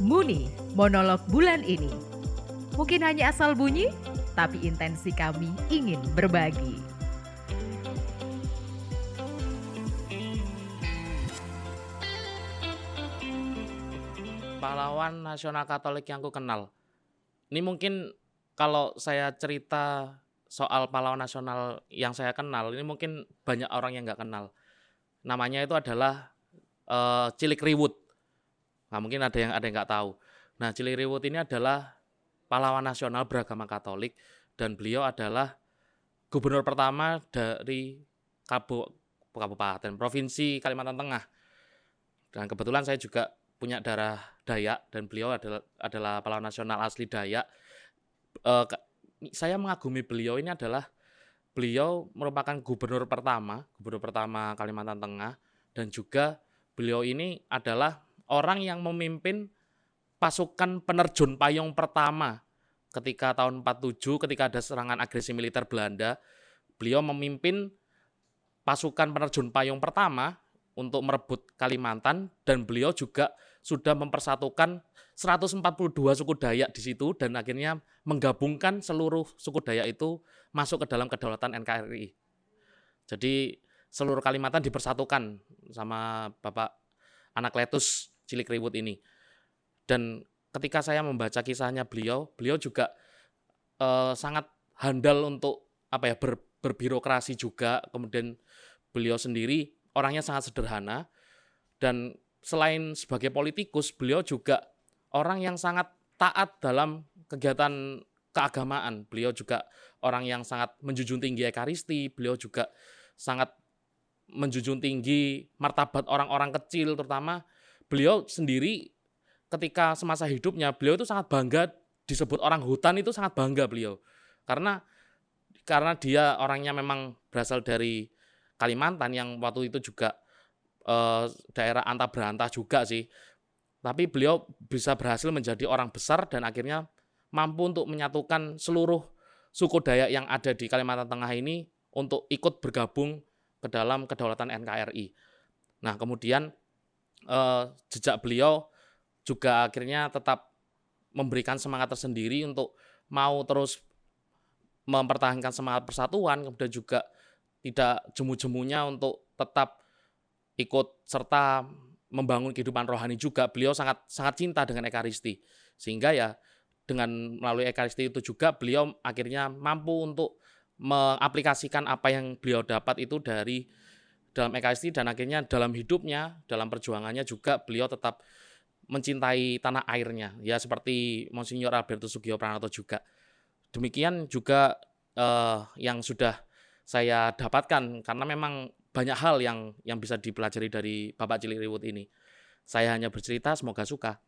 Muni, monolog bulan ini. Mungkin hanya asal bunyi, tapi intensi kami ingin berbagi. Pahlawan nasional Katolik yang ku kenal. Ini mungkin kalau saya cerita soal pahlawan nasional yang saya kenal, ini mungkin banyak orang yang nggak kenal. Namanya itu adalah uh, Cilik Riwut. Nah, mungkin ada yang ada yang nggak tahu. Nah, Cilik Riwut ini adalah pahlawan nasional beragama Katolik dan beliau adalah gubernur pertama dari Kabupaten Provinsi Kalimantan Tengah. Dan kebetulan saya juga punya darah Dayak dan beliau adalah adalah pahlawan nasional asli Dayak. Uh, saya mengagumi beliau ini adalah beliau merupakan gubernur pertama, gubernur pertama Kalimantan Tengah dan juga beliau ini adalah orang yang memimpin pasukan penerjun payung pertama ketika tahun 47 ketika ada serangan agresi militer Belanda. Beliau memimpin pasukan penerjun payung pertama untuk merebut Kalimantan dan beliau juga sudah mempersatukan 142 suku Dayak di situ dan akhirnya menggabungkan seluruh suku Dayak itu masuk ke dalam kedaulatan NKRI. Jadi seluruh Kalimantan dipersatukan sama Bapak Anak Letus Cilik Riwut ini. Dan ketika saya membaca kisahnya beliau, beliau juga uh, sangat handal untuk apa ya ber, berbirokrasi juga. Kemudian beliau sendiri orangnya sangat sederhana dan selain sebagai politikus, beliau juga orang yang sangat taat dalam kegiatan keagamaan. Beliau juga orang yang sangat menjunjung tinggi ekaristi, beliau juga sangat menjunjung tinggi martabat orang-orang kecil terutama beliau sendiri ketika semasa hidupnya beliau itu sangat bangga disebut orang hutan itu sangat bangga beliau karena karena dia orangnya memang berasal dari Kalimantan yang waktu itu juga eh, daerah anta berantah juga sih tapi beliau bisa berhasil menjadi orang besar dan akhirnya mampu untuk menyatukan seluruh suku Dayak yang ada di Kalimantan Tengah ini untuk ikut bergabung ke dalam kedaulatan NKRI. Nah, kemudian eh, jejak beliau juga akhirnya tetap memberikan semangat tersendiri untuk mau terus mempertahankan semangat persatuan, kemudian juga tidak jemu-jemunya untuk tetap ikut serta membangun kehidupan rohani juga. Beliau sangat sangat cinta dengan ekaristi. Sehingga ya dengan melalui ekaristi itu juga beliau akhirnya mampu untuk mengaplikasikan apa yang beliau dapat itu dari dalam ekaristi dan akhirnya dalam hidupnya, dalam perjuangannya juga beliau tetap mencintai tanah airnya. Ya seperti Monsignor Alberto Sugio Pranoto juga. Demikian juga eh, yang sudah saya dapatkan karena memang banyak hal yang yang bisa dipelajari dari Bapak Cilik Riwut ini. Saya hanya bercerita, semoga suka.